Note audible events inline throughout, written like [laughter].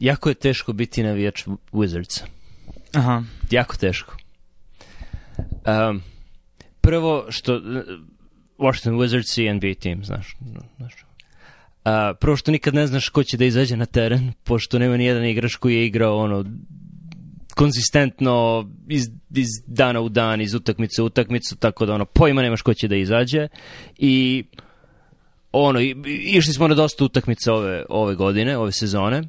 jako je teško biti navijač Wizards. Aha. Jako teško. Um, prvo što e, Washington Wizards i NBA team, znaš. znaš. Uh, prvo što nikad ne znaš ko će da izađe na teren, pošto nema ni jedan igrač koji je igrao ono konzistentno iz, iz dana u dan, iz utakmice u utakmicu, tako da ono, pojma nemaš ko će da izađe i ono, išli smo na dosta utakmica ove, ove godine, ove sezone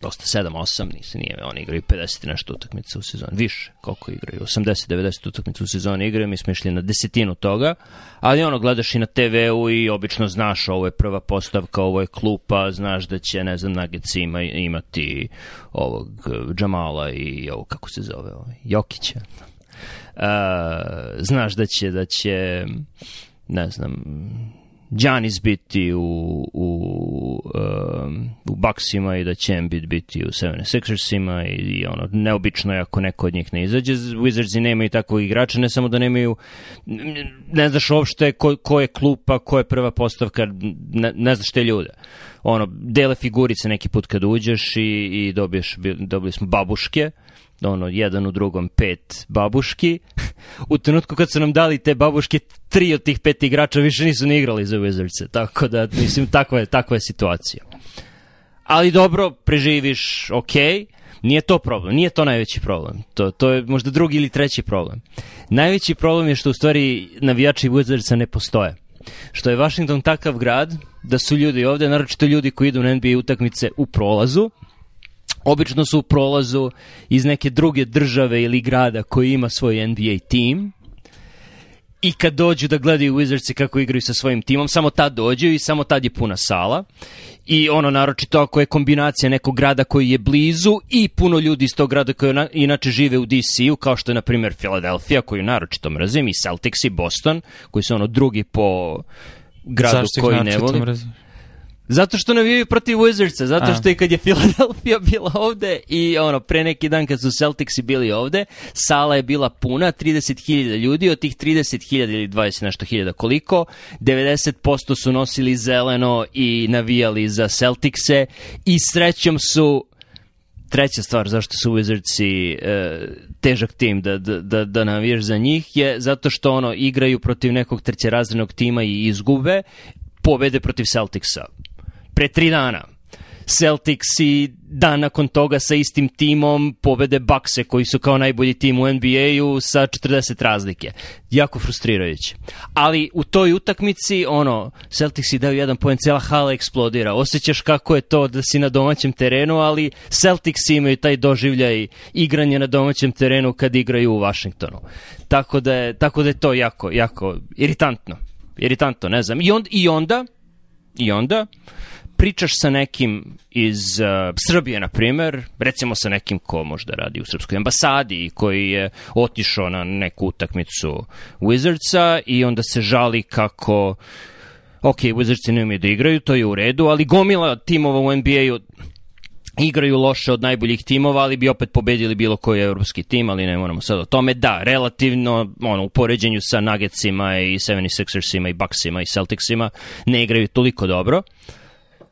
dosta 7 8 nisi nije on igrao i 50 nešto utakmica u sezoni više koliko igraju 80 90 utakmica u sezoni igraju mi smo išli na desetinu toga ali ono gledaš i na TV-u i obično znaš ovo je prva postavka ovo je klupa znaš da će ne znam Nuggets ima, imati ovog Džamala i ovo kako se zove ovaj Jokića uh, znaš da će da će ne znam Giannis biti u, u, um, u Bucksima i da će Embiid biti u 76ersima i, i ono, neobično je ako neko od njih ne izađe. Wizardsi nemaju takvog igrača, ne samo da nemaju, ne znaš uopšte ko, ko je klupa, ko je prva postavka, ne, ne znaš te ljude. Ono, dele figurice neki put kad uđeš i, i dobiješ, dobili smo babuške, ono, jedan u drugom pet babuški. u trenutku kad su nam dali te babuške, tri od tih pet igrača više nisu ni igrali za Wizards. Tako da, mislim, takva je, takva je situacija. Ali dobro, preživiš, ok, nije to problem, nije to najveći problem. To, to je možda drugi ili treći problem. Najveći problem je što u stvari navijači Wizardsa ne postoje. Što je Washington takav grad da su ljudi ovde, naročito ljudi koji idu na NBA utakmice u prolazu, obično su u prolazu iz neke druge države ili grada koji ima svoj NBA tim i kad dođu da gledaju Wizardsi kako igraju sa svojim timom, samo tad dođu i samo tad je puna sala. I ono naročito ako je kombinacija nekog grada koji je blizu i puno ljudi iz tog grada koji inače žive u DC-u, kao što je na primjer Philadelphia koju naročito mrazim i Celtics i Boston koji su ono drugi po gradu Zašto koji ne volim. Zašto ih naročito mrazim? Zato što navijaju protiv Wizardsa, zato što i kad je Philadelphia [laughs] bila ovde i ono, pre neki dan kad su Celticsi bili ovde, sala je bila puna, 30.000 ljudi, od tih 30.000 ili 20 nešto hiljada koliko, 90% su nosili zeleno i navijali za Celticse i srećom su treća stvar zašto su Wizardsi e, težak tim da, da, da, da navijaš za njih je zato što ono igraju protiv nekog trećerazrednog tima i izgube, pobede protiv Celticsa pre tri dana. Celtics i dan nakon toga sa istim timom pobede Bakse koji su kao najbolji tim u NBA-u sa 40 razlike. Jako frustrirajuće. Ali u toj utakmici, ono, Celtics i daju jedan poen, cela hala eksplodira. Osećaš kako je to da si na domaćem terenu, ali Celtics imaju taj doživljaj igranje na domaćem terenu kad igraju u Vašingtonu. Tako da je, tako da je to jako, jako iritantno. Iritantno, ne znam. I, on, i onda, i onda, pričaš sa nekim iz uh, Srbije, na primer, recimo sa nekim ko možda radi u Srpskoj ambasadi i koji je otišao na neku utakmicu Wizardsa i onda se žali kako ok, Wizardsi ne umiju da igraju, to je u redu, ali gomila timova u NBA-u igraju loše od najboljih timova, ali bi opet pobedili bilo koji evropski tim, ali ne moramo sad o tome. Da, relativno, ono, u poređenju sa Nuggetsima i 76ersima i Bucksima i Celticsima, ne igraju toliko dobro. Uh,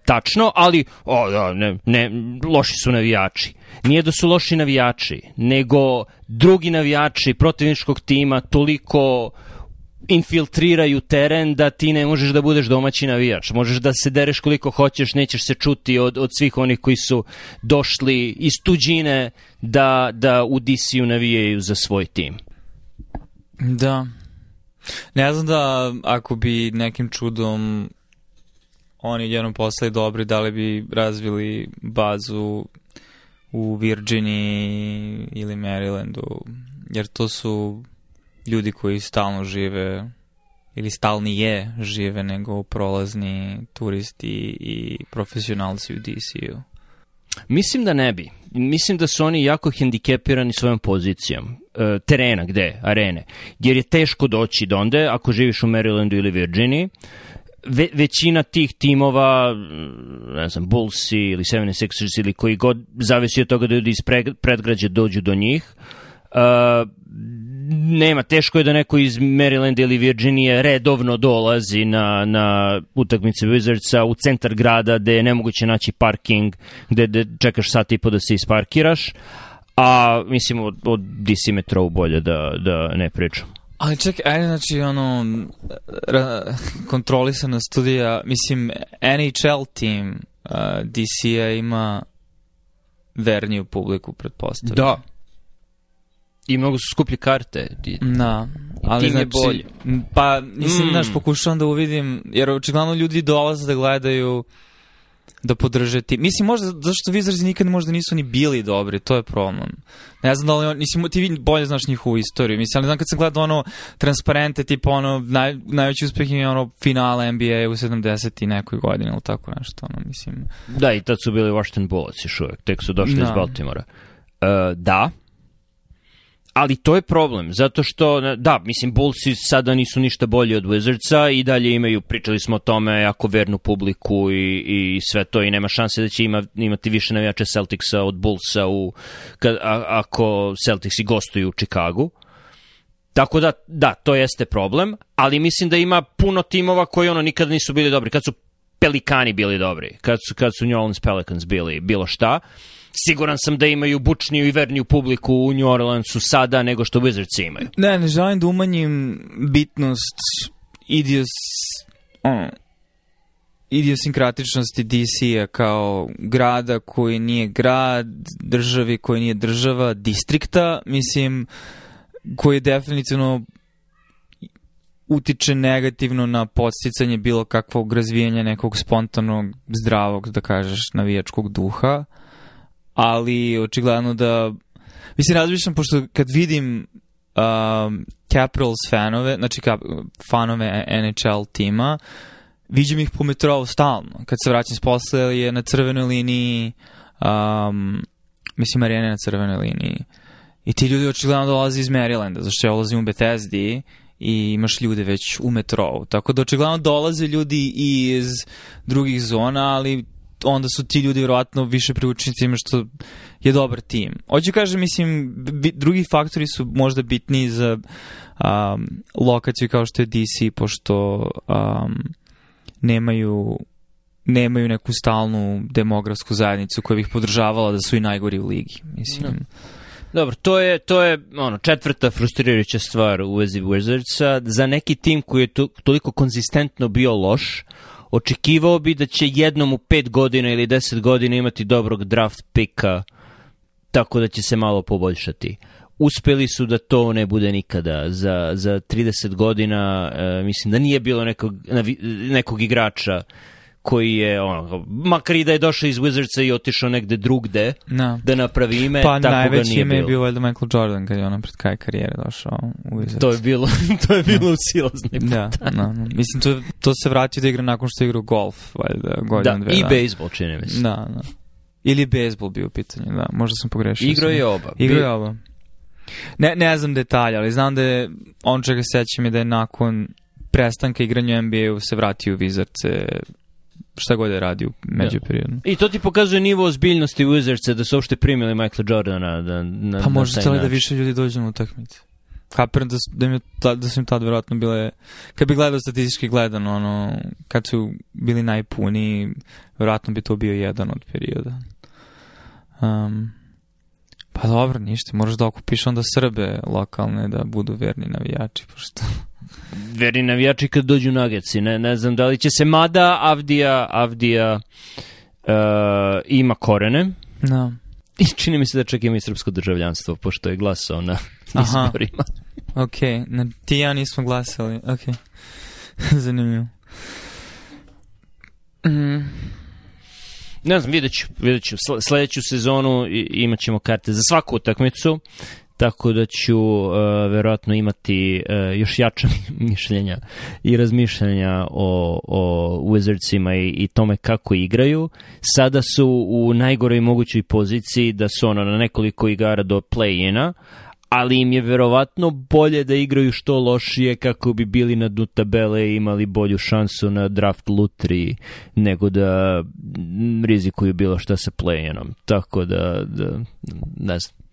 tačno, ali o, o, ne, ne, loši su navijači. Nije da su loši navijači, nego drugi navijači protivničkog tima toliko infiltriraju teren da ti ne možeš da budeš domaći navijač. Možeš da se dereš koliko hoćeš, nećeš se čuti od, od svih onih koji su došli iz tuđine da, da u DC-u navijaju za svoj tim. Da. Ne znam da ako bi nekim čudom oni jednom postali dobri, da li bi razvili bazu u Virginiji ili Marylandu, jer to su ljudi koji stalno žive ili stalni je žive nego prolazni turisti i profesionalci u DC-u? Mislim da ne bi. Mislim da su oni jako hendikepirani svojom pozicijom e, terena, gde, arene. Jer je teško doći donde ako živiš u Marylandu ili Virginiji ve, većina tih timova, ne znam, Bullsi ili 76ers ili koji god, zavisi od toga da ljudi iz pre, dođu do njih, uh, nema, teško je da neko iz Marylanda ili Virginije redovno dolazi na, na utakmice Wizardsa u centar grada gde je nemoguće naći parking, gde, gde čekaš sat i po da se isparkiraš, a mislim od, od DC metrou bolje da, da ne pričam. Ali čekaj, ajde, znači, ono, ra, kontrolisana studija, mislim, NHL tim uh, DC-a ima verniju publiku, pretpostavljam. Da. I mnogo su skuplje karte. Da. Ali, znači, bolje. pa, mislim, mm. znaš, pokušavam da uvidim, jer očigledno ljudi dolaze da gledaju da podrže ti. Mislim, možda, zašto vi izrazi nikad možda nisu ni bili dobri, to je problem. Ne znam da li on, mislim, ti vi bolje znaš njihovu istoriju, mislim, ali znam kad sam gledao ono transparente, tipa ono, naj, najveći uspeh je ono finale NBA u 70. i nekoj godini ili tako nešto, ono, mislim. Da, i tad su bili Washington Bullets još uvek, tek su došli da. iz Baltimora. Uh, da, ali to je problem, zato što, da, mislim, Bullsi sada nisu ništa bolji od Wizardsa i dalje imaju, pričali smo o tome, jako vernu publiku i, i sve to i nema šanse da će ima, imati više navijača Celticsa od Bullsa u, kad, a, ako Celticsi gostuju u Čikagu. Tako da, da, to jeste problem, ali mislim da ima puno timova koji ono nikada nisu bili dobri. Kad su Pelikani bili dobri, kad su, kad su New Orleans Pelicans bili, bilo šta, uh, siguran sam da imaju bučniju i verniju publiku u New Orleansu sada nego što Wizards imaju. Ne, ne želim da umanjim bitnost idios... on, idiosinkratičnosti DC-a kao grada koji nije grad, državi koji nije država, distrikta, mislim, koji je definitivno utiče negativno na podsticanje bilo kakvog razvijanja nekog spontanog, zdravog, da kažeš, navijačkog duha. Uh, ali očigledno da... Mislim, razmišljam, pošto kad vidim um, Capitals fanove, znači kap, fanove NHL tima, viđem ih po metrovu stalno. Kad se vraćam s posle, je na crvenoj liniji, um, mislim, Marijana na crvenoj liniji. I ti ljudi očigledno dolaze iz Marylanda, zašto ja ulazim u Bethesda i imaš ljude već u metrovu. Tako da očigledno dolaze ljudi iz drugih zona, ali onda su ti ljudi vjerojatno više priučeni time što je dobar tim. Hoću kažem, mislim, drugi faktori su možda bitni za um, lokaciju kao što je DC, pošto um, nemaju nemaju neku stalnu demografsku zajednicu koja bih podržavala da su i najgori u ligi. Mislim, no. Da. Dobro, to je, to je ono, četvrta frustrirajuća stvar u vezi Wizardsa. Za neki tim koji je to, toliko konzistentno bio loš, očekivao bi da će jednom u pet godina ili deset godina imati dobrog draft pika, tako da će se malo poboljšati. Uspeli su da to ne bude nikada. Za, za 30 godina e, mislim da nije bilo nekog, nekog igrača koji je, ono, makar i da je došao iz Wizardsa i otišao negde drugde no. Da. da napravi ime, pa, tako najveći ga nije ime je bio valjda Michael Jordan kad je ono pred kraj karijere došao u Wizards. To je bilo, [laughs] to je da. bilo no. u silazni Da, no, no. Da, mislim, to, to se vratio da igra nakon što je igrao golf, valjda, godinu, da, dve. I da, i bejsbol, čini mi se. Da, da. Ili je bejsbol bio u pitanju, da, možda sam pogrešio. Igrao je oba. Igrao je oba. Ne, ne znam detalja, ali znam da je, on čega sećam je da je nakon prestanka igranja NBA-u se vratio u Wizards šta god je radio među periodom. I to ti pokazuje nivo ozbiljnosti Wizardsa da su uopšte primili Michaela Jordana. Da, na, pa možda cijeli da više ljudi dođe na utakmice. Kapiram da, da, im ta, da su im tad verovatno bile, kad bi gledao statistički gledano, ono, kad su bili najpuniji, verovatno bi to bio jedan od perioda. Um, pa dobro, ništa, moraš da okupiš onda Srbe lokalne da budu verni navijači, pošto veri navijači kad dođu nageci, ne, ne znam da li će se, mada Avdija, Avdija uh, ima korene. No. Da. I čini mi se da čak ima i srpsko državljanstvo, pošto je glasao na Aha. izborima. ok, na, ti ja nismo glasali, ok. [laughs] Zanimljivo. Mm. Ne znam, vidjet ću, vidjet ću. Sledeću sezonu imat ćemo karte za svaku utakmicu tako da ću uh, verovatno imati uh, još jača [laughs] mišljenja i razmišljanja o, o Wizardsima i, i tome kako igraju. Sada su u najgoroj mogućoj poziciji da su ono na nekoliko igara do play-ina, ali im je verovatno bolje da igraju što lošije kako bi bili na dnu tabele i imali bolju šansu na draft lutri nego da rizikuju bilo šta sa play-inom. Tako da, da ne znam